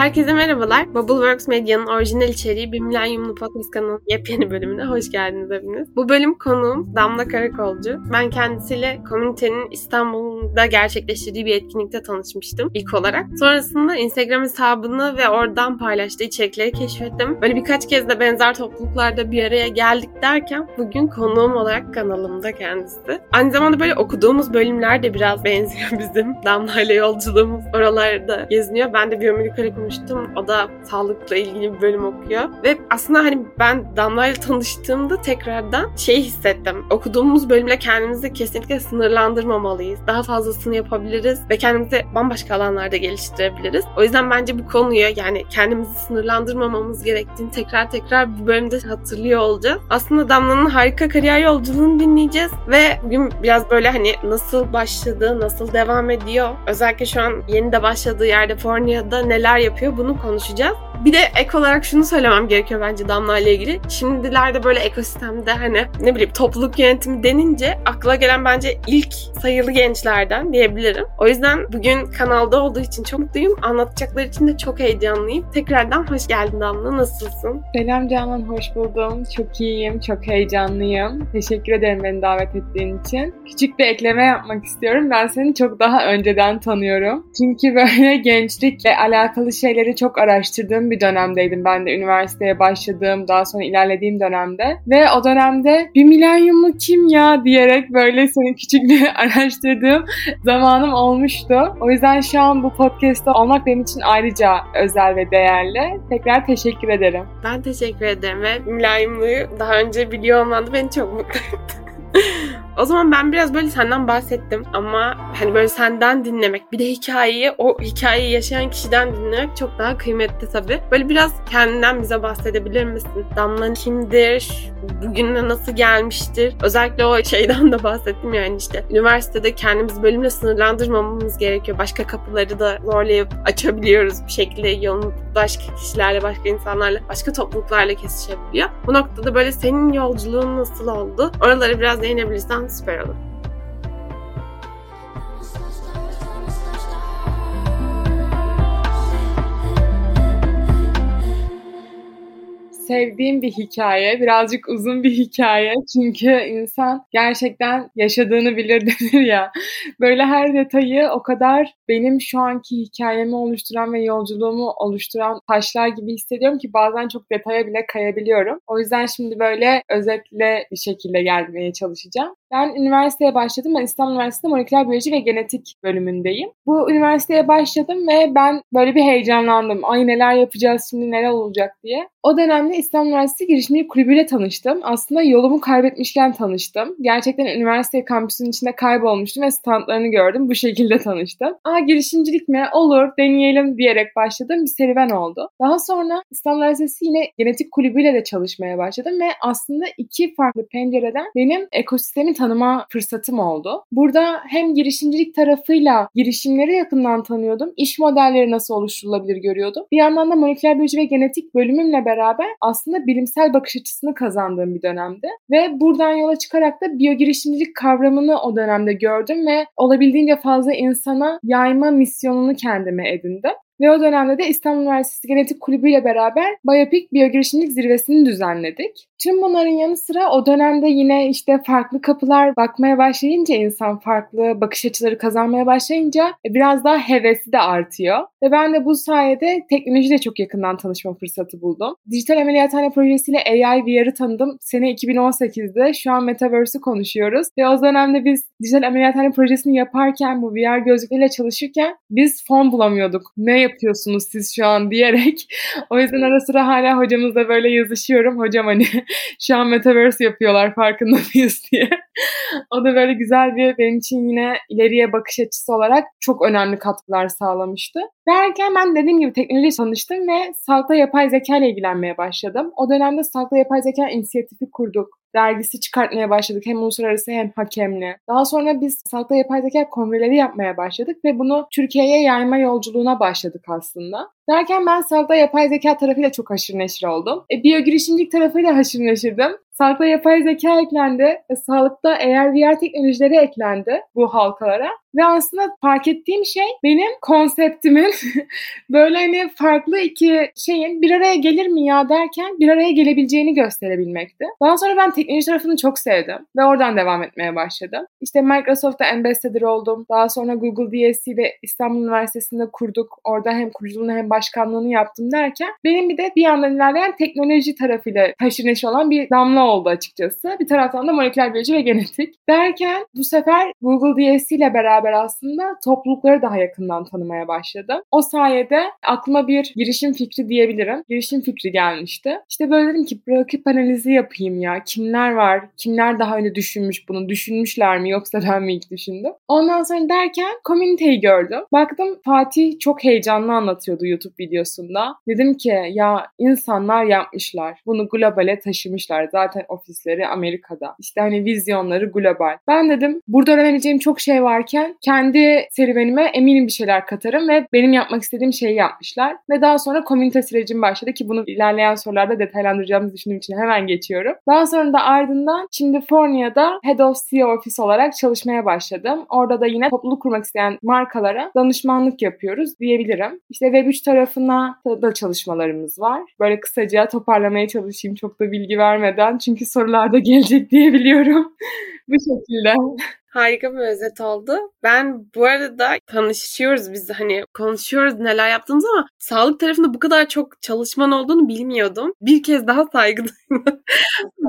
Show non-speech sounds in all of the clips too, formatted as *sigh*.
Herkese merhabalar. Bubbleworks Medya'nın orijinal içeriği Bir Milenyumlu Podcast kanalının yepyeni bölümüne hoş geldiniz hepiniz. Bu bölüm konuğum Damla Karakolcu. Ben kendisiyle komünitenin İstanbul'da gerçekleştirdiği bir etkinlikte tanışmıştım ilk olarak. Sonrasında Instagram hesabını ve oradan paylaştığı içerikleri keşfettim. Böyle birkaç kez de benzer topluluklarda bir araya geldik derken bugün konuğum olarak kanalımda kendisi. Aynı zamanda böyle okuduğumuz bölümler de biraz benziyor bizim. Damla ile yolculuğumuz oralarda geziniyor. Ben de biyomedikal okumuştum. O da sağlıkla ilgili bir bölüm okuyor. Ve aslında hani ben Damla tanıştığımda tekrardan şey hissettim. Okuduğumuz bölümle kendimizi kesinlikle sınırlandırmamalıyız. Daha fazlasını yapabiliriz ve kendimizi bambaşka alanlarda geliştirebiliriz. O yüzden bence bu konuyu yani kendimizi sınırlandırmamamız gerektiğini tekrar tekrar bu bölümde hatırlıyor olacağız. Aslında Damla'nın harika kariyer yolculuğunu dinleyeceğiz ve bugün biraz böyle hani nasıl başladı, nasıl devam ediyor. Özellikle şu an yeni de başladığı yerde Fornia'da neler yapıyor bunu konuşacağız. Bir de ek olarak şunu söylemem gerekiyor bence Damla ile ilgili. Şimdilerde böyle ekosistemde hani ne bileyim topluluk yönetimi denince akla gelen bence ilk sayılı gençlerden diyebilirim. O yüzden bugün kanalda olduğu için çok mutluyum. Anlatacakları için de çok heyecanlıyım. Tekrardan hoş geldin Damla. Nasılsın? Selam Canan, hoş buldum. Çok iyiyim, çok heyecanlıyım. Teşekkür ederim beni davet ettiğin için. Küçük bir ekleme yapmak istiyorum. Ben seni çok daha önceden tanıyorum. Çünkü böyle *laughs* gençlikle alakalı şeyleri çok araştırdığım bir dönemdeydim. Ben de üniversiteye başladığım, daha sonra ilerlediğim dönemde. Ve o dönemde bir milenyumlu kim ya diyerek böyle seni küçük bir *laughs* araştırdığım zamanım olmuştu. O yüzden şu an bu podcast'ta olmak benim için ayrıca özel ve değerli. Tekrar teşekkür ederim. Ben teşekkür ederim ve mülayimliği daha önce biliyor olman beni çok mutlu etti. *laughs* O zaman ben biraz böyle senden bahsettim ama hani böyle senden dinlemek bir de hikayeyi o hikayeyi yaşayan kişiden dinlemek çok daha kıymetli tabii. Böyle biraz kendinden bize bahsedebilir misin? Damla kimdir? Bugüne nasıl gelmiştir? Özellikle o şeyden de bahsettim yani işte üniversitede kendimiz bölümle sınırlandırmamamız gerekiyor. Başka kapıları da zorlayıp açabiliyoruz bir şekilde yolunu başka kişilerle, başka insanlarla, başka topluluklarla kesişebiliyor. Bu noktada böyle senin yolculuğun nasıl oldu? Oraları biraz değinebilirsen süper olur. Sevdiğim bir hikaye. Birazcık uzun bir hikaye. Çünkü insan gerçekten yaşadığını bilir *laughs* denir ya. Böyle her detayı o kadar benim şu anki hikayemi oluşturan ve yolculuğumu oluşturan taşlar gibi hissediyorum ki bazen çok detaya bile kayabiliyorum. O yüzden şimdi böyle özetle bir şekilde gelmeye çalışacağım. Ben üniversiteye başladım. Ben İstanbul Üniversitesi'nde moleküler biyoloji ve genetik bölümündeyim. Bu üniversiteye başladım ve ben böyle bir heyecanlandım. Ay neler yapacağız şimdi neler olacak diye. O dönemde İstanbul Üniversitesi Girişimcilik Kulübü'yle tanıştım. Aslında yolumu kaybetmişken tanıştım. Gerçekten üniversite kampüsünün içinde kaybolmuştum ve standlarını gördüm. Bu şekilde tanıştım. Aa girişimcilik mi? Olur deneyelim diyerek başladım. Bir serüven oldu. Daha sonra İstanbul Üniversitesi yine genetik kulübüyle de çalışmaya başladım ve aslında iki farklı pencereden benim ekosistemi tanıma fırsatım oldu. Burada hem girişimcilik tarafıyla girişimleri yakından tanıyordum. İş modelleri nasıl oluşturulabilir görüyordum. Bir yandan da moleküler biyoloji ve genetik bölümümle beraber aslında bilimsel bakış açısını kazandığım bir dönemdi. Ve buradan yola çıkarak da biyo girişimcilik kavramını o dönemde gördüm ve olabildiğince fazla insana yayma misyonunu kendime edindim. Ve o dönemde de İstanbul Üniversitesi Genetik Kulübü ile beraber Biyopik Biyogirişimcilik Zirvesi'ni düzenledik. Tüm bunların yanı sıra o dönemde yine işte farklı kapılar bakmaya başlayınca insan farklı bakış açıları kazanmaya başlayınca e, biraz daha hevesi de artıyor. Ve ben de bu sayede teknolojiyle çok yakından tanışma fırsatı buldum. Dijital ameliyathane projesiyle AI VR'ı tanıdım. Sene 2018'de şu an Metaverse'ü konuşuyoruz. Ve o dönemde biz dijital ameliyathane projesini yaparken bu VR gözlükleriyle çalışırken biz fon bulamıyorduk. Ne yapıyorsunuz siz şu an diyerek. o yüzden ara sıra hala hocamızla böyle yazışıyorum. Hocam hani *laughs* şu an Metaverse yapıyorlar farkında mıyız *laughs* diye. o da böyle güzel bir benim için yine ileriye bakış açısı olarak çok önemli katkılar sağlamıştı. Derken ben dediğim gibi teknoloji tanıştım ve sağlıkta yapay zeka ile ilgilenmeye başladım. O dönemde sağlıkta yapay zeka inisiyatifi kurduk dergisi çıkartmaya başladık. Hem uluslararası hem hakemli. Daha sonra biz sağlıkta yapay zeka kongreleri yapmaya başladık ve bunu Türkiye'ye yayma yolculuğuna başladık aslında. Derken ben sağlıkta yapay zeka tarafıyla çok haşır neşir oldum. E, biyo girişimcilik tarafıyla haşır neşirdim. Sağlıkta yapay zeka eklendi. E, sağlıkta eğer VR teknolojileri eklendi bu halkalara. Ve aslında fark ettiğim şey benim konseptimin *laughs* böyle hani farklı iki şeyin bir araya gelir mi ya derken bir araya gelebileceğini gösterebilmekti. Daha sonra ben teknoloji tarafını çok sevdim ve oradan devam etmeye başladım. İşte Microsoft'ta ambassador oldum. Daha sonra Google DSC'de İstanbul Üniversitesi'nde kurduk. Orada hem kuruculuğunu hem başkanlığını yaptım derken benim bir de bir yandan ilerleyen teknoloji tarafıyla taşır neşir olan bir damla oldu açıkçası. Bir taraftan da moleküler biyoloji ve genetik. Derken bu sefer Google DSC ile beraber aslında toplulukları daha yakından tanımaya başladım. O sayede aklıma bir girişim fikri diyebilirim. Girişim fikri gelmişti. İşte böyle dedim ki rakip analizi yapayım ya. Kimler var? Kimler daha önce düşünmüş bunu? Düşünmüşler mi yoksa *laughs* ben mi ilk düşündüm? Ondan sonra derken komüniteyi gördüm. Baktım Fatih çok heyecanlı anlatıyordu YouTube videosunda. Dedim ki ya insanlar yapmışlar. Bunu globale taşımışlar. Zaten ofisleri Amerika'da. İşte hani vizyonları global. Ben dedim burada öğrenebileceğim çok şey varken kendi serüvenime eminim bir şeyler katarım ve benim yapmak istediğim şeyi yapmışlar. Ve daha sonra komünite sürecim başladı ki bunu ilerleyen sorularda detaylandıracağımızı düşündüğüm için hemen geçiyorum. Daha sonra da ardından şimdi Fornia'da Head of CEO Office olarak çalışmaya başladım. Orada da yine topluluk kurmak isteyen markalara danışmanlık yapıyoruz diyebilirim. İşte Web3 tarafına da, da çalışmalarımız var. Böyle kısaca toparlamaya çalışayım çok da bilgi vermeden. Çünkü sorularda gelecek diye biliyorum. *laughs* Bu şekilde. Harika bir özet oldu. Ben bu arada tanışıyoruz biz hani konuşuyoruz neler yaptığımız ama sağlık tarafında bu kadar çok çalışman olduğunu bilmiyordum. Bir kez daha saygı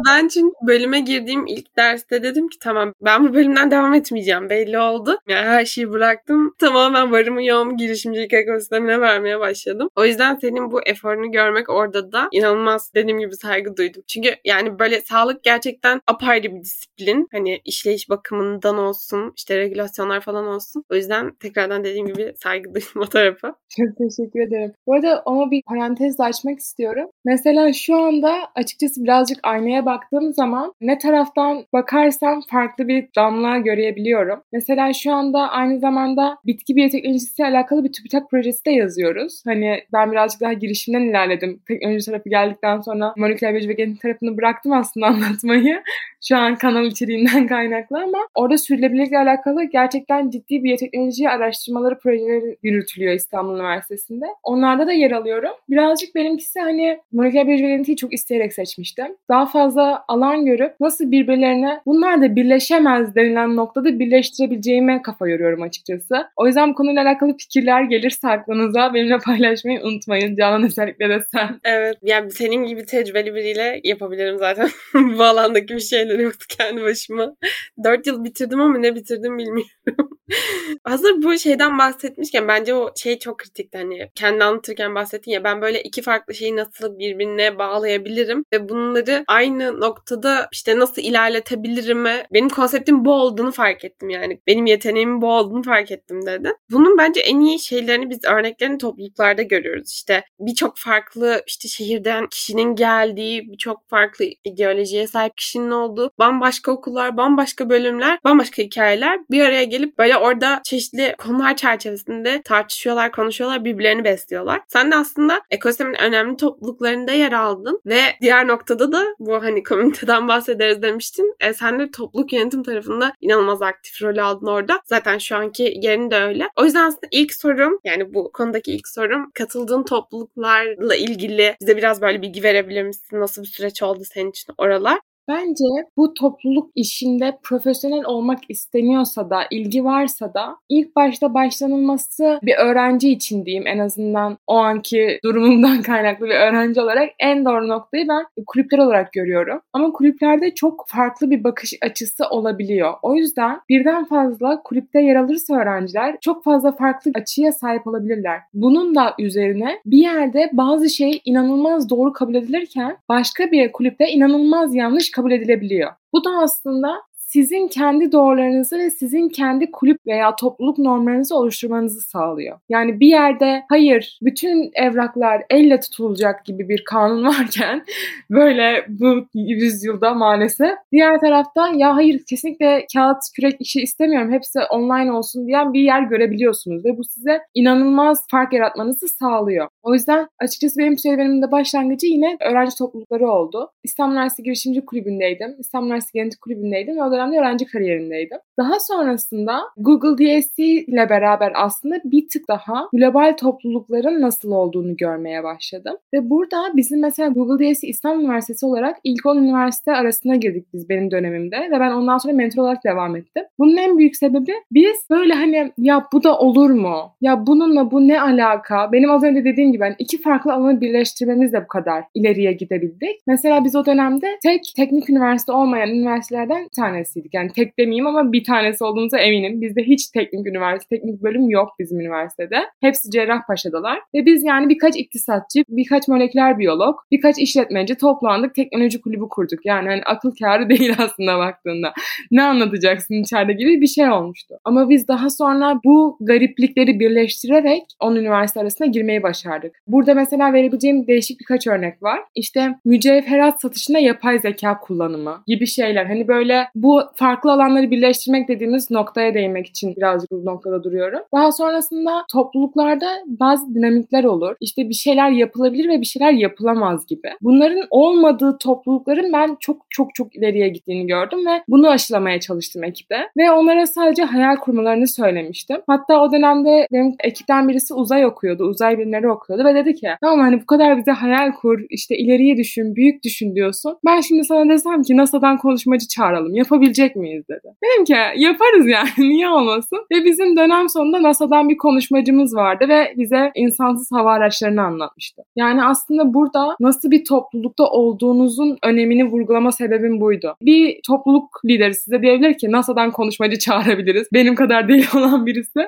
ben çünkü bölüme girdiğim ilk derste dedim ki tamam ben bu bölümden devam etmeyeceğim belli oldu. Yani her şeyi bıraktım. Tamamen varımı yoğumu girişimcilik ekosistemine vermeye başladım. O yüzden senin bu eforunu görmek orada da inanılmaz dediğim gibi saygı duydum. Çünkü yani böyle sağlık gerçekten apayrı bir disiplin. Hani işleyiş bakımında falan olsun, işte regülasyonlar falan olsun. O yüzden tekrardan dediğim gibi saygı duydum o tarafa. Çok teşekkür ederim. Bu arada ona bir parantez açmak istiyorum. Mesela şu anda açıkçası birazcık aynaya baktığım zaman ne taraftan bakarsam farklı bir damla görebiliyorum. Mesela şu anda aynı zamanda bitki biyoteknolojisiyle alakalı bir TÜBİTAK projesi de yazıyoruz. Hani ben birazcık daha girişimden ilerledim. Teknoloji tarafı geldikten sonra moleküler biyoloji ve genetik tarafını bıraktım aslında anlatmayı. şu an kanal içeriğinden *laughs* kaynaklı ama orada sürdürülebilirlikle alakalı gerçekten ciddi biyoteknoloji araştırmaları projeleri yürütülüyor İstanbul Üniversitesi'nde. Onlarda da yer alıyorum. Birazcık benimkisi hani moleküler biyoloji genetiği çok isteyerek seçmiştim. Daha fazla alan görüp nasıl birbirlerine bunlar da birleşemez denilen noktada birleştirebileceğime kafa yoruyorum açıkçası. O yüzden bu konuyla alakalı fikirler gelirse aklınıza benimle paylaşmayı unutmayın. Canan özellikle de sen. Evet. Yani senin gibi tecrübeli biriyle yapabilirim zaten *laughs* bu alandaki bir şeyler yoktu kendi başıma. Dört yıl bitirdim ama ne bitirdim bilmiyorum. *laughs* Hazır bu şeyden bahsetmişken bence o şey çok kritikti hani kendi anlatırken bahsettin ya ben böyle iki farklı şeyi nasıl birbirine bağlayabilirim ve bunları aynı noktada işte nasıl ilerletebilirim benim konseptim bu olduğunu fark ettim yani. Benim yeteneğimin bu olduğunu fark ettim dedi. Bunun bence en iyi şeylerini biz örneklerini topluluklarda görüyoruz. İşte birçok farklı işte şehirden kişinin geldiği, birçok farklı ideolojiye sahip kişinin olduğu bambaşka okullar, bambaşka bölümler, bambaşka hikayeler bir araya gelip böyle orada çeşitli konular çerçevesinde tartışıyorlar, konuşuyorlar, birbirlerini besliyorlar. Sen de aslında ekosistemin önemli topluluklarında yer aldın ve diğer noktada da bu hani komüniteden *laughs* bahsederiz demiştin. E, sen de topluluk yönetim tarafında inanılmaz aktif rol aldın orada. Zaten şu anki yerin de öyle. O yüzden aslında ilk sorum yani bu konudaki ilk sorum katıldığın topluluklarla ilgili bize biraz böyle bilgi verebilir misin? Nasıl bir süreç oldu senin için oralar? Bence bu topluluk işinde profesyonel olmak isteniyorsa da, ilgi varsa da ilk başta başlanılması bir öğrenci için diyeyim en azından o anki durumumdan *laughs* kaynaklı bir öğrenci olarak en doğru noktayı ben kulüpler olarak görüyorum. Ama kulüplerde çok farklı bir bakış açısı olabiliyor. O yüzden birden fazla kulüpte yer alırsa öğrenciler çok fazla farklı açıya sahip olabilirler. Bunun da üzerine bir yerde bazı şey inanılmaz doğru kabul edilirken başka bir kulüpte inanılmaz yanlış kabul edilebiliyor. Bu da aslında sizin kendi doğrularınızı ve sizin kendi kulüp veya topluluk normlarınızı oluşturmanızı sağlıyor. Yani bir yerde hayır bütün evraklar elle tutulacak gibi bir kanun *laughs* varken böyle bu yüzyılda maalesef diğer taraftan ya hayır kesinlikle kağıt kürek işi istemiyorum hepsi online olsun diyen bir yer görebiliyorsunuz ve bu size inanılmaz fark yaratmanızı sağlıyor. O yüzden açıkçası benim serüvenimin başlangıcı yine öğrenci toplulukları oldu. İstanbul Üniversitesi Girişimci Kulübü'ndeydim. İstanbul Üniversitesi Genetik Kulübü'ndeydim ve o dönemde öğrenci kariyerindeydim. Daha sonrasında Google DSC ile beraber aslında bir tık daha global toplulukların nasıl olduğunu görmeye başladım. Ve burada bizim mesela Google DSC İstanbul Üniversitesi olarak ilk 10 üniversite arasına girdik biz benim dönemimde ve ben ondan sonra mentor olarak devam ettim. Bunun en büyük sebebi biz böyle hani ya bu da olur mu? Ya bununla bu ne alaka? Benim az önce dediğim gibi hani iki farklı alanı birleştirmemizle bu kadar ileriye gidebildik. Mesela biz o dönemde tek teknik üniversite olmayan üniversitelerden bir tanesiydik. Yani tek demeyeyim ama bir tanesi olduğumuza eminim. Bizde hiç teknik üniversite, teknik bölüm yok bizim üniversitede. Hepsi Cerrahpaşa'dalar. Ve biz yani birkaç iktisatçı, birkaç moleküler biyolog, birkaç işletmeci toplandık. Teknoloji kulübü kurduk. Yani hani akıl kârı *laughs* değil aslında baktığında. Ne anlatacaksın içeride gibi bir şey olmuştu. Ama biz daha sonra bu gariplikleri birleştirerek 10 üniversite arasında girmeyi başardık. Burada mesela verebileceğim değişik birkaç örnek var. İşte mücevherat satışında yapay zeka kullanımı gibi şeyler. Hani böyle bu farklı alanları birleştirmek dediğimiz noktaya değinmek için birazcık bu noktada duruyorum. Daha sonrasında topluluklarda bazı dinamikler olur. İşte bir şeyler yapılabilir ve bir şeyler yapılamaz gibi. Bunların olmadığı toplulukların ben çok çok çok ileriye gittiğini gördüm ve bunu aşılamaya çalıştım ekipte. Ve onlara sadece hayal kurmalarını söylemiştim. Hatta o dönemde benim ekipten birisi uzay okuyordu. Uzay bilimleri okuyordu ve dedi ki tamam hani bu kadar bize hayal kur, işte ileriye düşün, büyük düşün diyorsun. Ben şimdi sana desem ki NASA'dan konuşmacı çağıralım. Yapabilecek miyiz dedi. Dedim ki yaparız yani *laughs* niye olmasın. Ve bizim dönem sonunda NASA'dan bir konuşmacımız vardı ve bize insansız hava araçlarını anlatmıştı. Yani aslında burada nasıl bir toplulukta olduğunuzun önemini vurgulama sebebim buydu. Bir topluluk lideri size diyebilir ki NASA'dan konuşmacı çağırabiliriz. Benim kadar değil *laughs* olan birisi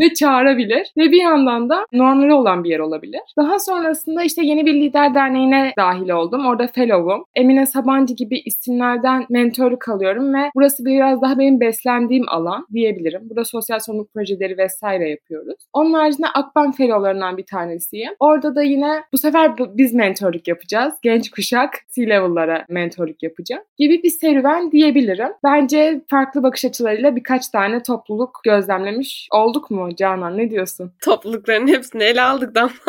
ve çağırabilir. Ve bir yandan da normları olan bir yer olabilir. Daha sonrasında işte yeni bir lider derneğine dahil oldum. Orada fellow'um. Emine Sabancı gibi isimlerden mentorluk alıyorum ve burası biraz daha benim beslendiğim alan diyebilirim. Burada sosyal sorumluluk projeleri vesaire yapıyoruz. Onun haricinde Akbank fellow'larından bir tanesiyim. Orada da yine bu sefer biz mentorluk yapacağız. Genç kuşak C-level'lara mentorluk yapacağım gibi bir serüven diyebilirim. Bence farklı bakış açılarıyla birkaç tane topluluk gözlemlemiş olduk mu Canan? Ne diyorsun? *laughs* Toplulukların hepsini ele aldık da *laughs*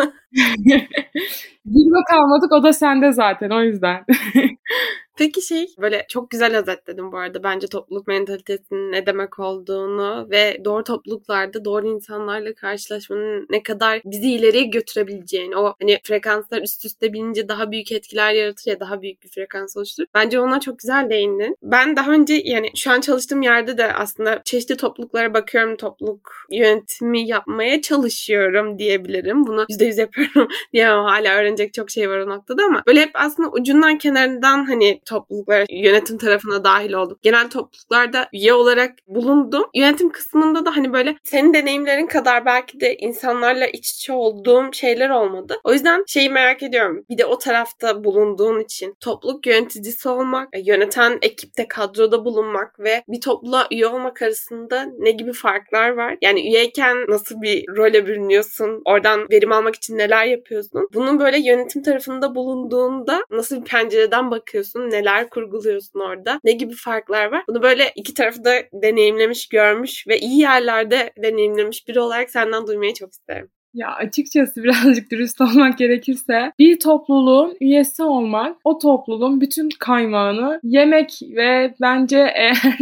Bir bak almadık o da sende zaten o yüzden. *laughs* Peki şey böyle çok güzel özetledim bu arada bence topluluk mentalitesinin ne demek olduğunu ve doğru topluluklarda doğru insanlarla karşılaşmanın ne kadar bizi ileriye götürebileceğini o hani frekanslar üst üste binince daha büyük etkiler yaratır ya daha büyük bir frekans oluşturur. Bence ona çok güzel değindin. Ben daha önce yani şu an çalıştığım yerde de aslında çeşitli topluluklara bakıyorum topluluk yönetimi yapmaya çalışıyorum diyebilirim. Bunu %100 yapıyorum *laughs* diyemem hala öğrenecek çok şey var o noktada ama böyle hep aslında ucundan kenarından hani topluluklara yönetim tarafına dahil oldum. Genel topluluklarda üye olarak bulundum. Yönetim kısmında da hani böyle senin deneyimlerin kadar belki de insanlarla iç içe olduğum şeyler olmadı. O yüzden şeyi merak ediyorum. Bir de o tarafta bulunduğun için topluluk yöneticisi olmak, e, yöneten ekipte kadroda bulunmak ve bir topluluğa üye olmak arasında ne gibi farklar var? Yani üyeyken nasıl bir role bürünüyorsun? Oradan verim almak için neler yapıyorsun? Bunun böyle yönetim tarafında bulunduğunda nasıl bir pencereden bakıyorsun? Neler kurguluyorsun orada? Ne gibi farklar var? Bunu böyle iki tarafı da deneyimlemiş, görmüş ve iyi yerlerde deneyimlemiş biri olarak senden duymayı çok isterim. Ya açıkçası *laughs* birazcık dürüst olmak gerekirse bir topluluğun üyesi olmak o topluluğun bütün kaymağını yemek ve bence *laughs* eğer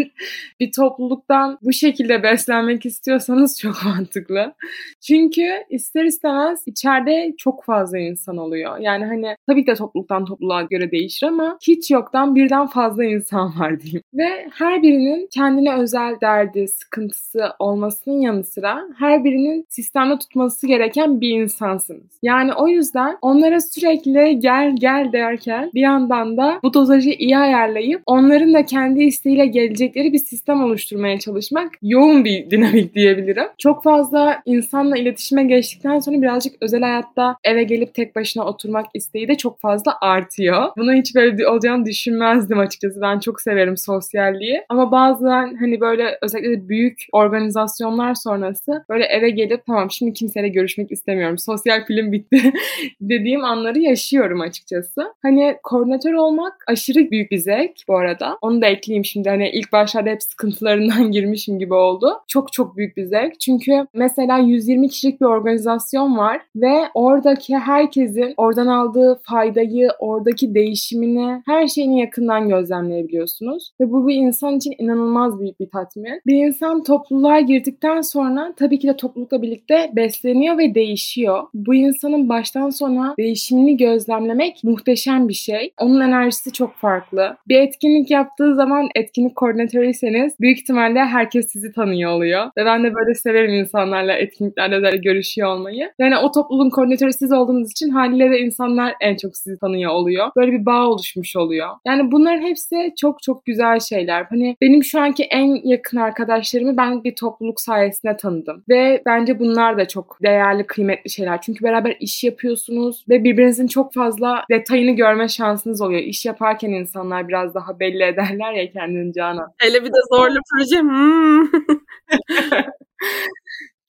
bir topluluktan bu şekilde beslenmek istiyorsanız çok *laughs* mantıklı. Çünkü ister istemez içeride çok fazla insan oluyor. Yani hani tabii ki de topluluktan topluluğa göre değişir ama hiç yoktan birden fazla insan var diyeyim. Ve her birinin kendine özel derdi, sıkıntısı olmasının yanı sıra her birinin sistemde tutması gereken gereken bir insansınız. Yani o yüzden onlara sürekli gel gel derken bir yandan da bu dozajı iyi ayarlayıp onların da kendi isteğiyle gelecekleri bir sistem oluşturmaya çalışmak yoğun bir *laughs* dinamik diyebilirim. Çok fazla insanla iletişime geçtikten sonra birazcık özel hayatta eve gelip tek başına oturmak isteği de çok fazla artıyor. Bunu hiç böyle olacağını düşünmezdim açıkçası. Ben çok severim sosyalliği. Ama bazen hani böyle özellikle büyük organizasyonlar sonrası böyle eve gelip tamam şimdi kimseyle görüşmek istemiyorum. Sosyal film bitti *laughs* dediğim anları yaşıyorum açıkçası. Hani koordinatör olmak aşırı büyük bir zevk bu arada. Onu da ekleyeyim şimdi. Hani ilk başlarda hep sıkıntılarından *laughs* girmişim gibi oldu. Çok çok büyük bir zevk. Çünkü mesela 120 kişilik bir organizasyon var ve oradaki herkesin oradan aldığı faydayı, oradaki değişimini, her şeyini yakından gözlemleyebiliyorsunuz. Ve bu bir insan için inanılmaz büyük bir tatmin. Bir insan topluluğa girdikten sonra tabii ki de toplulukla birlikte besleniyor ve değişiyor. Bu insanın baştan sona değişimini gözlemlemek muhteşem bir şey. Onun enerjisi çok farklı. Bir etkinlik yaptığı zaman etkinlik koordinatörüyseniz büyük ihtimalle herkes sizi tanıyor oluyor. Ve ben de böyle severim insanlarla etkinliklerde de görüşüyor olmayı. Yani o topluluğun koordinatörü siz olduğunuz için haliyle de insanlar en çok sizi tanıyor oluyor. Böyle bir bağ oluşmuş oluyor. Yani bunların hepsi çok çok güzel şeyler. Hani benim şu anki en yakın arkadaşlarımı ben bir topluluk sayesinde tanıdım. Ve bence bunlar da çok değerli, kıymetli şeyler. Çünkü beraber iş yapıyorsunuz ve birbirinizin çok fazla detayını görme şansınız oluyor. İş yaparken insanlar biraz daha belli ederler ya kendini Canan. Hele bir de zorlu proje. Hmm. *laughs*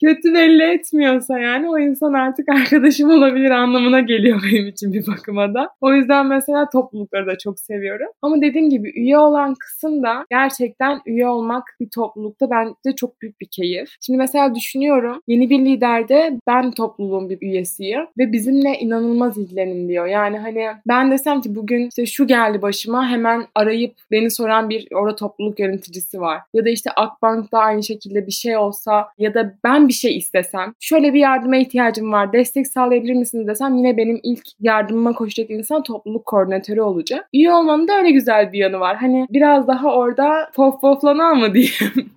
kötü belli etmiyorsa yani o insan artık arkadaşım olabilir anlamına geliyor *laughs* benim için bir bakıma da. O yüzden mesela toplulukları da çok seviyorum. Ama dediğim gibi üye olan kısım da gerçekten üye olmak bir toplulukta bence çok büyük bir keyif. Şimdi mesela düşünüyorum yeni bir liderde ben topluluğun bir üyesiyim ve bizimle inanılmaz ilgileniliyor. Yani hani ben desem ki bugün işte şu geldi başıma hemen arayıp beni soran bir orada topluluk yöneticisi var. Ya da işte Akbank'ta aynı şekilde bir şey olsa ya da ben bir şey istesem, şöyle bir yardıma ihtiyacım var, destek sağlayabilir misiniz desem yine benim ilk yardımıma koşacak insan topluluk koordinatörü olacak. İyi olmanın da öyle güzel bir yanı var. Hani biraz daha orada pof poflanan mı diyeyim. *laughs*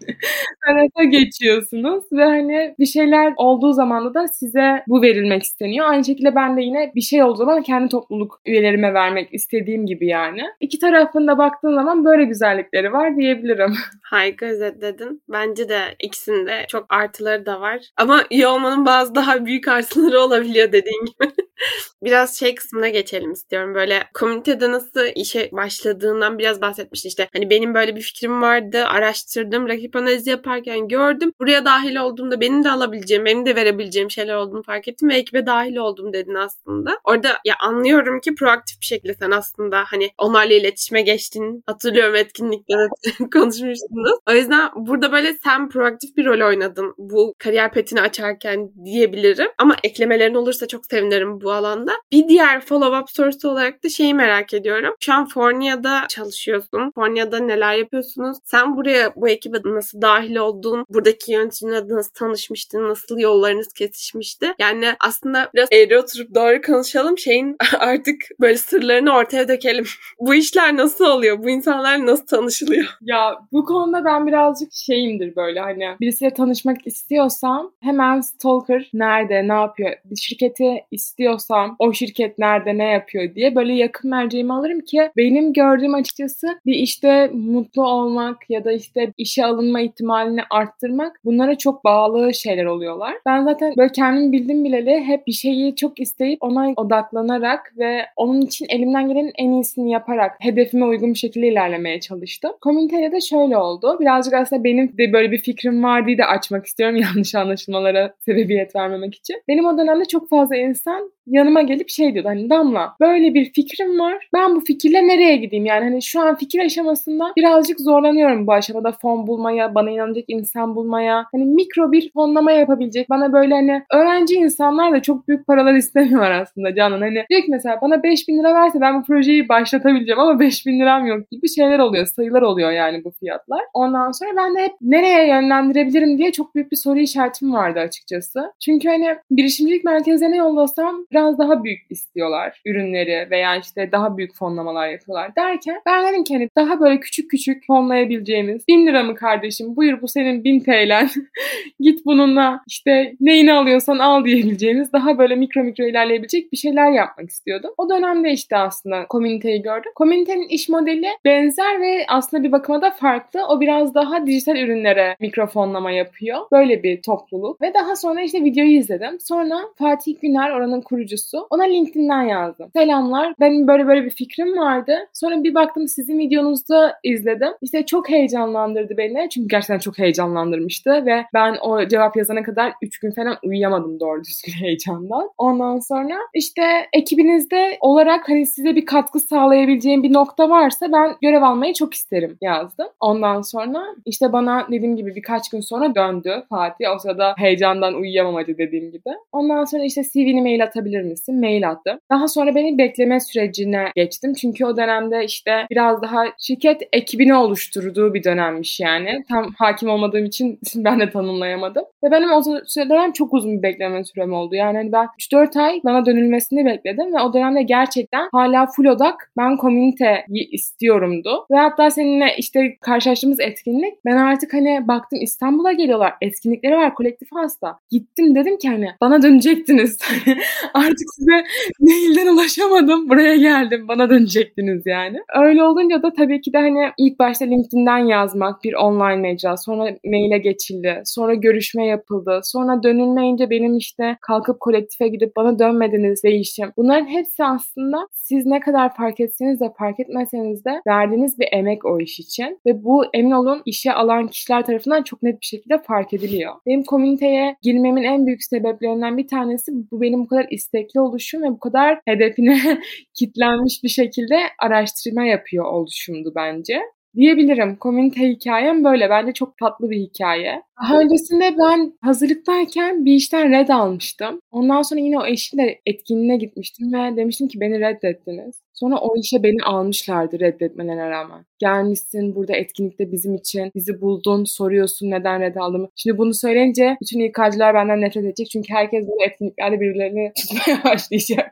Sanata geçiyorsunuz ve hani bir şeyler olduğu zaman da size bu verilmek isteniyor. Aynı şekilde ben de yine bir şey olduğu zaman kendi topluluk üyelerime vermek istediğim gibi yani. İki tarafında baktığın zaman böyle güzellikleri var diyebilirim. *laughs* Harika özetledin. Bence de ikisinde çok artıları da var. Ama iyi olmanın bazı daha büyük artıları olabiliyor dediğin gibi. *laughs* biraz şey kısmına geçelim istiyorum. Böyle komünitede nasıl işe başladığından biraz bahsetmişti işte. Hani benim böyle bir fikrim vardı. Araştırdım. Rakip analizi yaparken gördüm. Buraya dahil olduğumda benim de alabileceğim, benim de verebileceğim şeyler olduğunu fark ettim ve ekibe dahil oldum dedin aslında. Orada ya anlıyorum ki proaktif bir şekilde sen aslında hani onlarla iletişime geçtin. Hatırlıyorum etkinlikte *laughs* konuşmuştunuz. O yüzden burada böyle sen proaktif bir rol oynadın bu kariyer petini açarken diyebilirim. Ama eklemelerin olursa çok sevinirim bu alanda. Bir diğer follow-up sorusu olarak da şeyi merak ediyorum. Şu an Fornia'da çalışıyorsun. Fornia'da neler yapıyorsunuz? Sen buraya bu ekibe nasıl dahil oldun? Buradaki yöneticilerle nasıl tanışmıştın? Nasıl yollarınız kesişmişti? Yani aslında biraz eğri oturup doğru konuşalım. Şeyin *laughs* artık böyle sırlarını ortaya dökelim. *laughs* bu işler nasıl oluyor? Bu insanlar nasıl tanışılıyor? Ya bu konuda ben birazcık şeyimdir böyle hani birisiyle tanışmak istiyorsam hemen stalker nerede, ne yapıyor? Bir şirketi istiyorsam o şirket nerede, ne yapıyor diye böyle yakın merceğimi alırım ki benim gördüğüm açıkçası bir işte mutlu olmak ya da işte işe alınma ihtimalini arttırmak bunlara çok bağlı şeyler oluyorlar. Ben zaten böyle kendim bildim bileli hep bir şeyi çok isteyip ona odaklanarak ve onun için elimden gelenin en iyisini yaparak hedefime uygun bir şekilde ilerlemeye çalıştım. Komünitede de şöyle oldu. Birazcık aslında benim de böyle bir fikrim var diye de açmak istiyorum *laughs* yanlış anlaşılmalara sebebiyet vermemek için. Benim o dönemde çok fazla insan yanıma gelip şey diyordu hani Damla böyle bir fikrim var. Ben bu fikirle nereye gideyim? Yani hani şu an fikir aşamasında birazcık zorlanıyorum bu aşamada fon bulmaya, bana inanacak insan bulmaya. Hani mikro bir fonlama yapabilecek. Bana böyle hani öğrenci insanlar da çok büyük paralar *laughs* istemiyorlar aslında Canan. Hani diyor ki mesela bana 5000 lira verse ben bu projeyi başlatabileceğim ama 5000 liram yok gibi şeyler oluyor. Sayılar oluyor yani bu fiyatlar. Ondan sonra ben de hep nereye yönlendirebilirim diye çok büyük bir soru işaretim vardı açıkçası. Çünkü hani girişimcilik merkezlerine yollasam biraz daha büyük istiyorlar ürünleri veya işte daha büyük fonlamalar yapıyorlar derken ben dedim ki hani daha böyle küçük küçük fonlayabileceğimiz bin lira mı kardeşim buyur bu senin bin TL'n *laughs* git bununla işte neyini alıyorsan al diyebileceğimiz daha böyle mikro mikro ilerleyebilecek bir şeyler yapmak istiyordum. O dönemde işte aslında komüniteyi gördüm. Komünitenin iş modeli benzer ve aslında bir bakıma da farklı. O biraz daha dijital ürünlere mikrofonlama yapıyor. Böyle bir topluluk. Ve daha sonra işte videoyu izledim. Sonra Fatih Güner oranın kurucusu. Ona LinkedIn'den yazdım. Selamlar. Benim böyle böyle bir fikrim vardı. Sonra bir baktım sizin videonuzda izledim. İşte çok heyecanlandırdı beni. Çünkü gerçekten çok heyecanlandırmıştı ve ben o cevap yazana kadar 3 gün falan uyuyamadım doğru düzgün *laughs* heyecandan. Ondan sonra işte ekibinizde olarak hani size bir katkı sağlayabileceğim bir nokta varsa ben görev almayı çok isterim yazdım. Ondan sonra işte bana dediğim gibi birkaç gün sonra döndü Fatih. O sırada heyecandan uyuyamamadı dediğim gibi. Ondan sonra işte CV'ni mail atabilir misin? Mail attım. Daha sonra beni bekleme sürecine geçtim. Çünkü o dönemde işte biraz daha şirket ekibini oluşturduğu bir dönemmiş yani. Tam hakim olmadığım için *laughs* ben de tanımlayamadım. Ve benim o dönem çok uzun bir bekleme sürem oldu. Yani hani ben 3-4 ay bana dönülmesini bekledim ve o dönemde gerçekten hala full odak ben komüniteyi istiyorumdu. Ve hatta seninle işte karşılaştığımız etkinlik ben artık hani baktım İstanbul'a geliyorlar. Etkinlikleri var kolektif hasta. Gittim dedim ki hani bana dönecektiniz. *laughs* artık size *laughs* mailden ulaşamadım. Buraya geldim. Bana dönecektiniz yani. Öyle olunca da tabii ki de hani ilk başta LinkedIn'den yazmak bir online mecra. Sonra maile geçildi. Sonra görüşme yapıldı. Sonra dönülmeyince benim işte kalkıp kolektife gidip bana dönmediniz değişim. Bunların hepsi aslında siz ne kadar fark etseniz de fark etmeseniz de verdiğiniz bir emek o iş için. Ve bu emin olun işe alan kişiler tarafından çok net bir şekilde fark ediliyor. Benim komüniteye girmemin en büyük sebeplerinden bir tanesi bu benim bu kadar istekli oluşum ve bu kadar hedefine *laughs* kitlenmiş bir şekilde araştırma yapıyor oluşumdu bence diyebilirim. Komünite hikayem böyle. Bence çok tatlı bir hikaye. Daha öncesinde ben hazırlıktayken bir işten red almıştım. Ondan sonra yine o eşimle etkinliğine gitmiştim ve demiştim ki beni reddettiniz. Sonra o işe beni almışlardı reddetmelerine rağmen. Gelmişsin burada etkinlikte bizim için, bizi buldun, soruyorsun neden red aldım. Şimdi bunu söyleyince bütün İK'cılar benden nefret edecek çünkü herkes bu etkinliklerde birilerini *laughs* tutmaya başlayacak.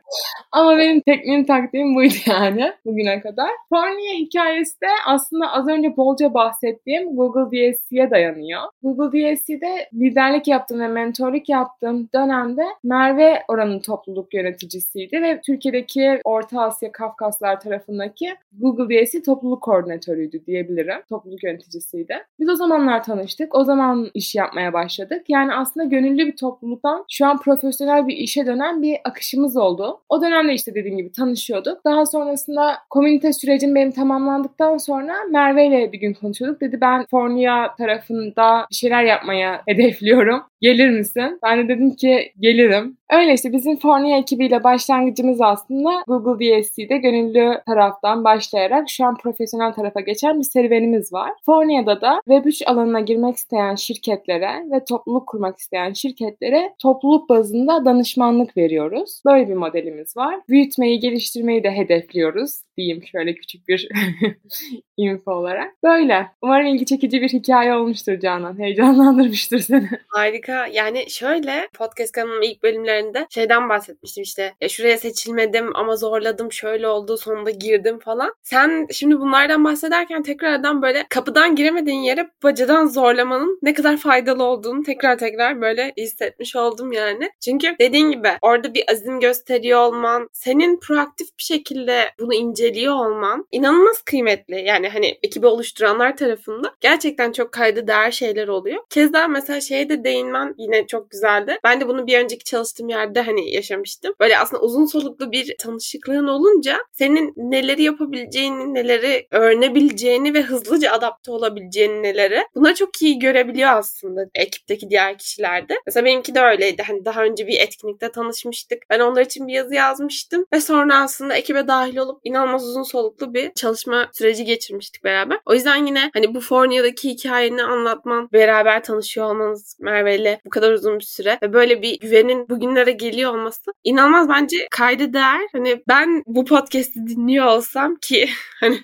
Ama benim tekniğim taktiğim buydu yani bugüne kadar. Fornia hikayesi de aslında az önce bolca bahsettiğim Google DSC'ye dayanıyor. Google DSC'de liderlik yaptığım ve mentorluk yaptığım dönemde Merve oranın topluluk yöneticisiydi ve Türkiye'deki Orta Asya, Kafkaslar tarafındaki Google DSC topluluk koordinatörüydü diyebilirim. Topluluk yöneticisiydi. Biz o zamanlar tanıştık. O zaman iş yapmaya başladık. Yani aslında gönüllü bir topluluktan şu an profesyonel bir işe dönen bir akışımız oldu. O dönemde işte dediğim gibi tanışıyorduk. Daha sonrasında komünite sürecim benim tamamlandıktan sonra Merve ile bir gün konuşuyorduk. Dedi ben Fornia tarafında bir şeyler yapmaya hedefliyorum. Gelir misin? Ben de dedim ki gelirim. Öyle işte bizim Fornia ekibiyle başlangıcımız aslında Google DSC'de gönüllü taraftan başlayarak şu an profesyonel tarafa geçen bir serüvenimiz var. Fornia'da da Web3 alanına girmek isteyen şirketlere ve topluluk kurmak isteyen şirketlere topluluk bazında danışmanlık veriyoruz. Böyle bir modelimiz var. Büyütmeyi, geliştirmeyi de hedefliyoruz diyeyim şöyle küçük bir *laughs* info olarak. Böyle. Umarım ilgi çekici bir hikaye olmuştur Canan. Heyecanlandırmıştır seni. Harika. Yani şöyle podcast kanalımın ilk bölümlerinde şeyden bahsetmiştim işte. Ya şuraya seçilmedim ama zorladım şöyle oldu sonunda girdim falan. Sen şimdi bunlardan bahsederken tekrardan böyle kapıdan giremediğin yere bacadan zorlamanın ne kadar faydalı olduğunu tekrar tekrar böyle hissetmiş oldum yani. Çünkü dediğin gibi orada bir azim gösteriyor olman, senin proaktif bir şekilde bunu inceliyor olman inanılmaz kıymetli. Yani hani ekibi oluşturanlar tarafından gerçekten çok kaydı değer şeyler oluyor. Keza mesela şeye de değinmen yine çok güzeldi. Ben de bunu bir önceki çalıştığım yerde hani yaşamıştım. Böyle aslında uzun soluklu bir tanışıklığın olunca senin neleri yapabileceğini, neleri öğrenebileceğini ve hızlıca adapte olabileceğini neleri bunları çok iyi görebiliyor aslında ekipteki diğer kişilerde. Mesela benimki de öyleydi. Hani daha önce bir etkinlikte tanışmıştık. Ben onlar için bir yazı yazmıştım ve sonra aslında ekibe dahil olup inanılmaz uzun soluklu bir çalışma süreci geçirmiştik beraber. O yüzden yine hani bu Fornia'daki hikayeni anlatman, beraber tanışıyor olmanız Merve ile bu kadar uzun bir süre ve böyle bir güvenin bugünlere geliyor olması inanılmaz bence kaydı değer. Hani ben bu podcast'i dinliyor olsam ki *laughs* hani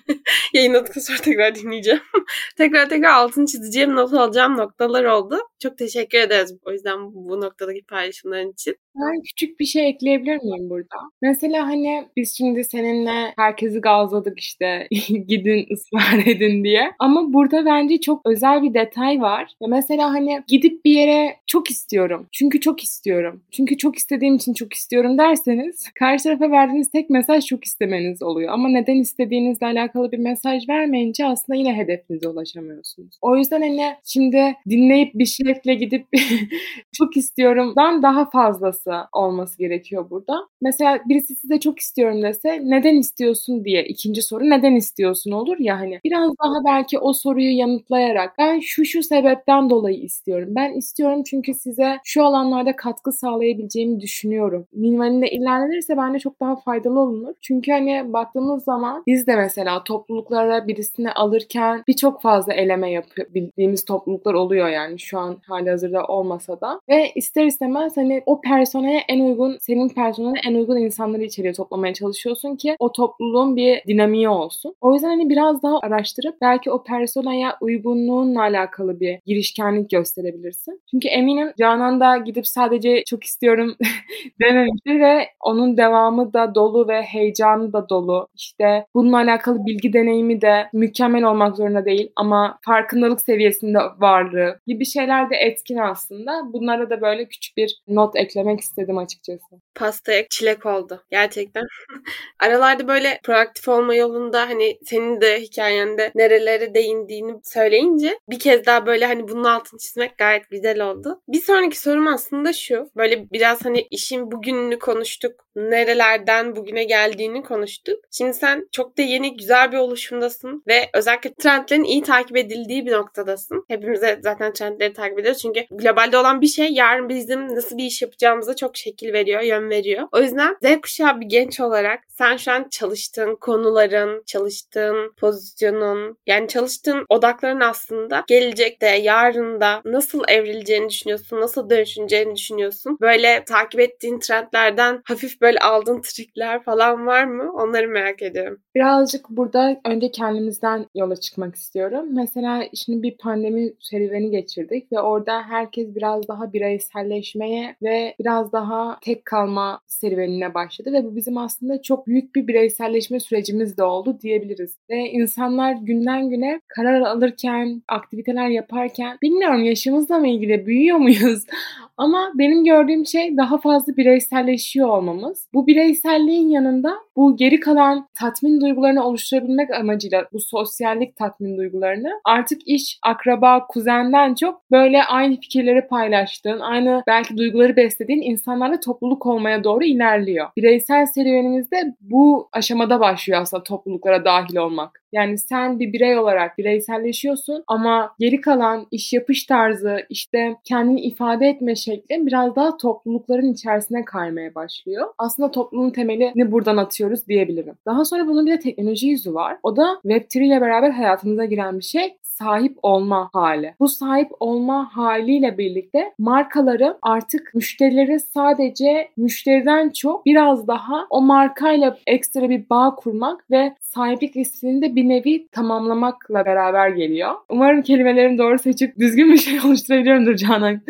yayınladıktan sonra tekrar dinleyeceğim. *laughs* tekrar tekrar altını çizeceğim, not alacağım noktalar oldu. Çok teşekkür ederiz o yüzden bu noktadaki paylaşımların için. Ben küçük bir şey ekleyebilir miyim burada? Mesela hani biz şimdi seninle herkesi gazladık işte *laughs* gidin ısrar edin diye. Ama burada bence çok özel bir detay var. Ya mesela hani gidip bir yere çok istiyorum. Çünkü çok istiyorum. Çünkü çok istediğim için çok istiyorum derseniz karşı tarafa verdiğiniz tek mesaj çok istemeniz oluyor. Ama neden istediğinizle alakalı bir mesaj vermeyince aslında yine hedefinize ulaşamıyorsunuz. O yüzden hani şimdi dinleyip bir şevkle gidip *laughs* çok istiyorumdan daha fazlası olması gerekiyor burada. Mesela birisi size çok istiyorum dese neden istiyorsun diye ikinci soru neden istiyorsun olur ya hani biraz daha belki o soruyu yanıtlayarak ben şu şu sebepten dolayı istiyorum. Ben istiyorum çünkü size şu alanlarda katkı sağlayabileceğimi düşünüyorum. Minvalinde ilerlenirse bence çok daha faydalı olunur. Çünkü hani baktığımız zaman biz de mesela topluluklara birisini alırken birçok fazla eleme yapabildiğimiz topluluklar oluyor yani şu an hali hazırda olmasa da. Ve ister istemez hani o personaya en uygun, senin personeline en uygun insanları içeriye toplamaya çalışıyorsun ki o topluluğun bir dinamiği olsun. O yüzden hani biraz daha araştırıp belki o personaya uygunluğunla alakalı bir girişkenlik gösterebilirsin. Çünkü eminim Canan da gidip sadece çok istiyorum *laughs* dememiştir ve onun devamı da dolu ve heyecanı da dolu. İşte bununla alakalı bilgi deneyimi de mükemmel olmak zorunda değil ama farkındalık seviyesinde varlığı gibi şeyler de etkin aslında. Bunlara da böyle küçük bir not eklemek istedim açıkçası. Pastaya çilek oldu gerçekten. *laughs* Aralarda böyle proaktif olma yolunda hani senin de hikayende nerelere değindiğini söyleyince bir kez daha böyle hani bunun altını çizmek gayet güzel oldu. Bir sonraki sorum aslında şu. Böyle biraz hani işin bugününü konuştuk. Nerelerden bugüne geldiğini konuştuk. Şimdi sen çok da yeni güzel bir oluşumdasın ve özellikle trendlerin iyi takip edildiği bir noktadasın. Hepimize zaten trendleri takip ediyoruz. Çünkü globalde olan bir şey yarın bizim nasıl bir iş yapacağımıza çok şekil veriyor, yön veriyor. O yüzden Z kuşağı bir genç olarak sen şu an çalıştığın konuların, çalıştığın pozisyonun, yani çalıştığın odakların aslında gelecekte, yarında nasıl evrileceğini düşünüyorsun, nasıl dönüşeceğini düşünüyorsun. Böyle takip ettiğin trendlerden hafif böyle aldığın trikler falan var mı? Onları merak ediyorum. Birazcık burada önce kendimizden yola çıkmak istiyorum. Mesela şimdi bir pandemi serüveni geçirdik ve orada herkes biraz daha bireyselleşmeye ve biraz daha tek kalma serüvenine başladı ve bu bizim aslında çok büyük bir bireyselleşme sürecimiz de oldu diyebiliriz. Ve insanlar günden güne karar alırken, aktiviteler yaparken bilmiyorum yaşımızla mı ilgili büyüyor muyuz? *laughs* Ama benim gördüğüm şey daha fazla bireyselleşiyor olmamız. Bu bireyselliğin yanında bu geri kalan tatmin duygularını oluşturabilmek amacıyla bu sosyallik tatmin duygularını artık iş, akraba, kuzenden çok böyle aynı fikirleri paylaştığın, aynı belki duyguları beslediğin insanlarla topluluk olmaya doğru ilerliyor. Bireysel serüvenimizde bu aşamada başlıyor aslında topluluklara dahil olmak. Yani sen bir birey olarak bireyselleşiyorsun ama geri kalan iş yapış tarzı, işte kendini ifade etme şekli biraz daha toplulukların içerisine kaymaya başlıyor. Aslında toplumun temelini buradan atıyoruz diyebilirim. Daha sonra bunun bir de teknoloji yüzü var. O da Web3 ile beraber hayatımıza giren bir şey sahip olma hali. Bu sahip olma haliyle birlikte markaları artık müşterileri sadece müşteriden çok biraz daha o markayla ekstra bir bağ kurmak ve sahiplik hissini de bir nevi tamamlamakla beraber geliyor. Umarım kelimelerimi doğru seçip düzgün bir şey *laughs* oluşturabiliyorumdur Canan.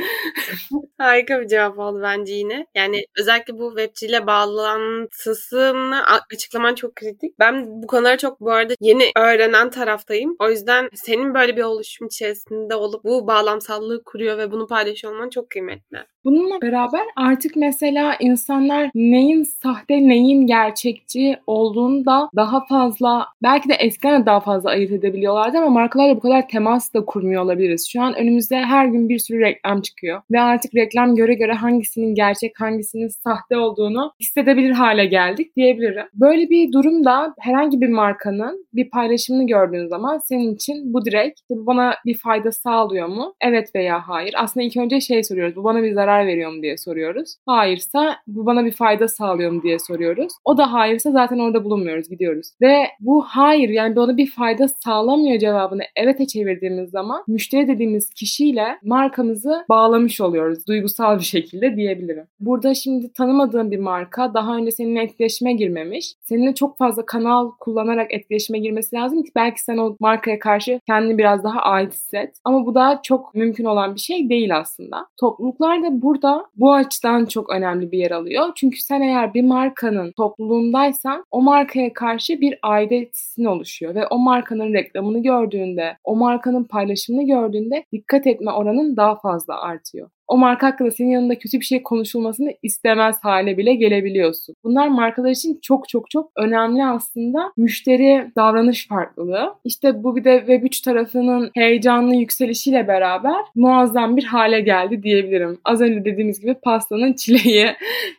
Harika bir cevap oldu bence yine. Yani özellikle bu Web3 ile bağlantısını açıklaman çok kritik. Ben bu konuları çok bu arada yeni öğrenen taraftayım. O yüzden senin böyle bir oluşum içerisinde olup bu bağlamsallığı kuruyor ve bunu paylaşıyor olman çok kıymetli. Bununla beraber artık mesela insanlar neyin sahte neyin gerçekçi olduğunu da daha fazla belki de eskiden de daha fazla ayırt edebiliyorlardı ama markalarla bu kadar temas da kurmuyor olabiliriz. Şu an önümüzde her gün bir sürü reklam çıkıyor ve artık reklam göre göre hangisinin gerçek hangisinin sahte olduğunu hissedebilir hale geldik diyebilirim. Böyle bir durumda herhangi bir markanın bir paylaşımını gördüğün zaman senin için bu direkt bu bana bir fayda sağlıyor mu? Evet veya hayır. Aslında ilk önce şey soruyoruz. Bu bana bir zarar veriyor mu diye soruyoruz. Hayırsa bu bana bir fayda sağlıyor mu diye soruyoruz. O da hayırsa zaten orada bulunmuyoruz gidiyoruz. Ve bu hayır yani bana bir fayda sağlamıyor cevabını evet'e çevirdiğimiz zaman müşteri dediğimiz kişiyle markamızı bağlamış oluyoruz duygusal bir şekilde diyebilirim. Burada şimdi tanımadığın bir marka daha önce seninle etkileşime girmemiş. Seninle çok fazla kanal kullanarak etkileşime girmesi lazım ki belki sen o markaya karşı kendini biraz daha ait hisset. Ama bu da çok mümkün olan bir şey değil aslında. Topluluklar da burada bu açıdan çok önemli bir yer alıyor. Çünkü sen eğer bir markanın topluluğundaysan o markaya karşı bir aidiyet hissin oluşuyor ve o markanın reklamını gördüğünde, o markanın paylaşımını gördüğünde dikkat etme oranın daha fazla artıyor o marka hakkında senin yanında kötü bir şey konuşulmasını istemez hale bile gelebiliyorsun. Bunlar markalar için çok çok çok önemli aslında müşteri davranış farklılığı. İşte bu bir de Web3 tarafının heyecanlı yükselişiyle beraber muazzam bir hale geldi diyebilirim. Az önce dediğimiz gibi pastanın *laughs* çileği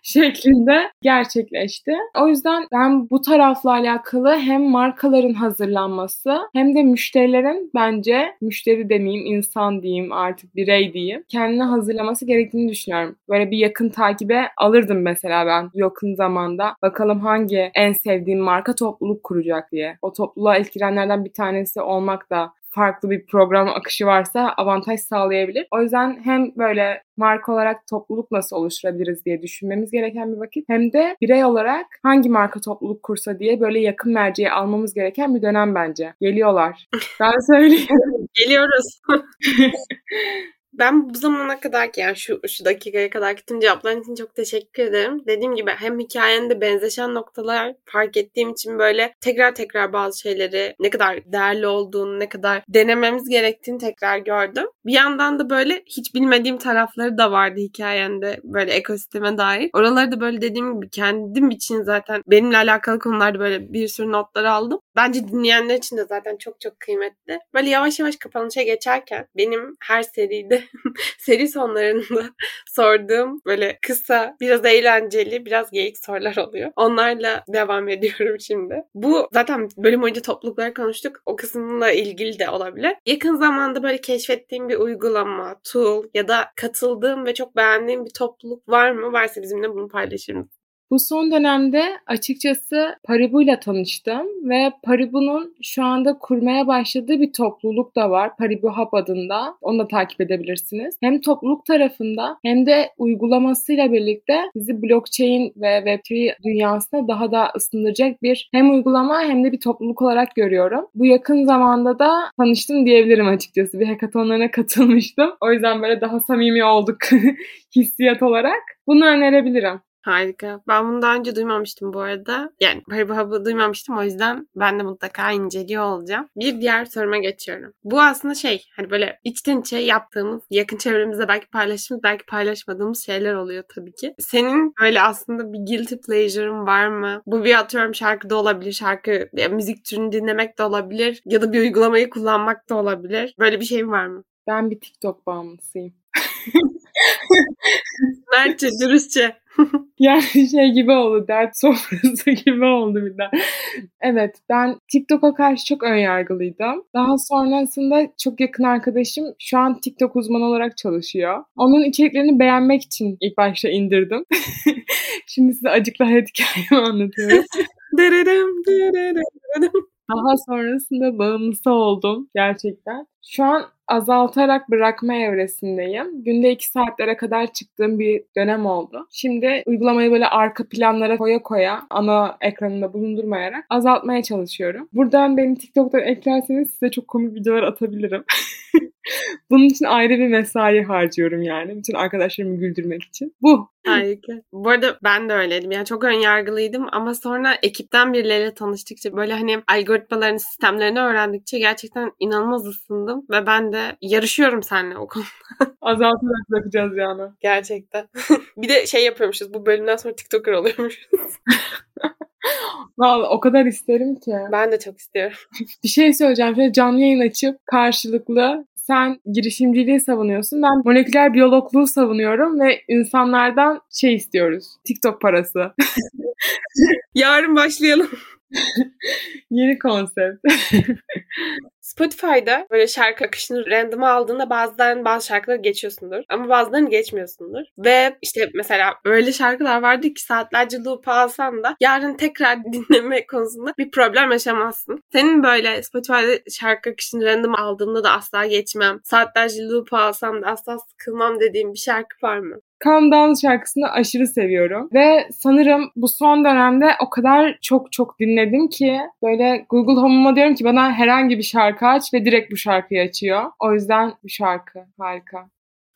şeklinde gerçekleşti. O yüzden ben bu tarafla alakalı hem markaların hazırlanması hem de müşterilerin bence müşteri demeyeyim insan diyeyim artık birey diyeyim kendine hazırlanması hazırlaması gerektiğini düşünüyorum. Böyle bir yakın takibe alırdım mesela ben yakın zamanda. Bakalım hangi en sevdiğim marka topluluk kuracak diye. O topluluğa etkilenenlerden bir tanesi olmak da farklı bir program akışı varsa avantaj sağlayabilir. O yüzden hem böyle marka olarak topluluk nasıl oluşturabiliriz diye düşünmemiz gereken bir vakit hem de birey olarak hangi marka topluluk kursa diye böyle yakın merceği almamız gereken bir dönem bence. Geliyorlar. Ben söyleyeyim. *laughs* Geliyoruz. *laughs* Ben bu zamana kadar yani şu, şu dakikaya kadar tüm cevapların için çok teşekkür ederim. Dediğim gibi hem hikayende benzeşen noktalar fark ettiğim için böyle tekrar tekrar bazı şeyleri ne kadar değerli olduğunu, ne kadar denememiz gerektiğini tekrar gördüm. Bir yandan da böyle hiç bilmediğim tarafları da vardı hikayende böyle ekosisteme dair. Oraları da böyle dediğim gibi kendim için zaten benimle alakalı konularda böyle bir sürü notlar aldım. Bence dinleyenler için de zaten çok çok kıymetli. Böyle yavaş yavaş kapanışa geçerken benim her seride *laughs* seri sonlarında *laughs* sorduğum böyle kısa, biraz eğlenceli, biraz geyik sorular oluyor. Onlarla devam ediyorum şimdi. Bu zaten bölüm boyunca toplulukları konuştuk. O kısımla ilgili de olabilir. Yakın zamanda böyle keşfettiğim bir uygulama, tool ya da katıldığım ve çok beğendiğim bir topluluk var mı? Varsa bizimle bunu paylaşır mısın? Bu son dönemde açıkçası Paribu'yla tanıştım ve Paribu'nun şu anda kurmaya başladığı bir topluluk da var. Paribu Hub adında. Onu da takip edebilirsiniz. Hem topluluk tarafında hem de uygulamasıyla birlikte bizi blockchain ve Web3 dünyasına daha da ısındıracak bir hem uygulama hem de bir topluluk olarak görüyorum. Bu yakın zamanda da tanıştım diyebilirim açıkçası. Bir hackathonlarına katılmıştım. O yüzden böyle daha samimi olduk *laughs* hissiyat olarak. Bunu önerebilirim. Harika. Ben bunu daha önce duymamıştım bu arada. Yani Haribo Hub'ı duymamıştım o yüzden ben de mutlaka inceliyor olacağım. Bir diğer soruma geçiyorum. Bu aslında şey hani böyle içten içe yaptığımız, yakın çevremizde belki paylaştığımız, belki paylaşmadığımız şeyler oluyor tabii ki. Senin böyle aslında bir guilty pleasure'ın var mı? Bu bir atıyorum şarkı da olabilir, şarkı ya müzik türünü dinlemek de olabilir ya da bir uygulamayı kullanmak da olabilir. Böyle bir şey var mı? Ben bir TikTok bağımlısıyım. *laughs* *laughs* Mertçe, dürüstçe. *laughs* yani şey gibi oldu, dert sofrası *laughs* gibi oldu bir de. Evet, ben TikTok'a karşı çok önyargılıydım. Daha sonrasında çok yakın arkadaşım şu an TikTok uzmanı olarak çalışıyor. Onun içeriklerini beğenmek için ilk başta indirdim. Şimdi size acıklı hayat hikayemi anlatıyorum. Daha sonrasında bağımlısı oldum gerçekten. Şu an azaltarak bırakma evresindeyim. Günde iki saatlere kadar çıktığım bir dönem oldu. Şimdi uygulamayı böyle arka planlara koya koya ana ekranında bulundurmayarak azaltmaya çalışıyorum. Buradan beni TikTok'tan eklerseniz size çok komik videolar atabilirim. *laughs* Bunun için ayrı bir mesai harcıyorum yani. Bütün arkadaşlarımı güldürmek için. Bu. Harika. Bu arada ben de öyleydim. Yani çok ön yargılıydım ama sonra ekipten birileriyle tanıştıkça böyle hani algoritmaların sistemlerini öğrendikçe gerçekten inanılmaz ısındım ve ben de yarışıyorum seninle o konuda. *laughs* Azaltarak bırakacağız yani. Gerçekten. *laughs* bir de şey yapıyormuşuz. Bu bölümden sonra TikToker oluyormuşuz. *laughs* Vallahi o kadar isterim ki. Ben de çok istiyorum. bir şey söyleyeceğim. Şöyle canlı yayın açıp karşılıklı sen girişimciliği savunuyorsun. Ben moleküler biyologluğu savunuyorum ve insanlardan şey istiyoruz. TikTok parası. Yarın başlayalım. *laughs* Yeni konsept. *laughs* Spotify'da böyle şarkı akışını random'a aldığında bazılarını bazı şarkıları geçiyorsundur ama bazılarını geçmiyorsundur. Ve işte mesela öyle şarkılar vardı ki saatlerce loop alsan da yarın tekrar *laughs* dinleme konusunda bir problem yaşamazsın. Senin böyle Spotify'da şarkı akışını random aldığımda da asla geçmem. Saatlerce loop alsam da asla sıkılmam dediğim bir şarkı var mı? Calm Down şarkısını aşırı seviyorum. Ve sanırım bu son dönemde o kadar çok çok dinledim ki böyle Google Home'uma diyorum ki bana herhangi bir şarkı aç ve direkt bu şarkıyı açıyor. O yüzden bu şarkı harika.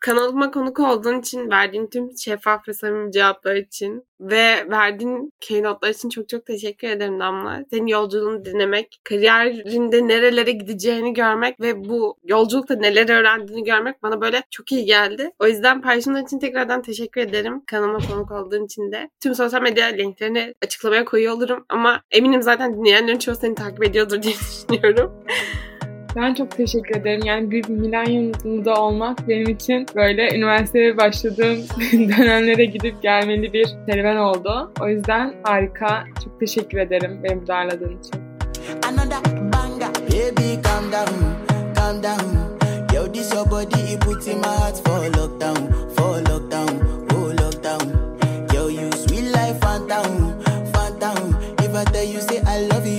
Kanalıma konuk olduğun için, verdiğin tüm şeffaf ve samimi cevaplar için ve verdiğin keynotlar için çok çok teşekkür ederim Damla. Senin yolculuğunu dinlemek, kariyerinde nerelere gideceğini görmek ve bu yolculukta neler öğrendiğini görmek bana böyle çok iyi geldi. O yüzden paylaşımlar için tekrardan teşekkür ederim. Kanalıma konuk olduğun için de. Tüm sosyal medya linklerini açıklamaya koyuyor olurum ama eminim zaten dinleyenlerin çoğu seni takip ediyordur diye *laughs* düşünüyorum. Ben çok teşekkür ederim. Yani bir milenyumda olmak benim için böyle üniversiteye başladığım *laughs* dönemlere gidip gelmeli bir serüven oldu. O yüzden harika. Çok teşekkür ederim beni burada ağırladığın için. I tell you, say I love you.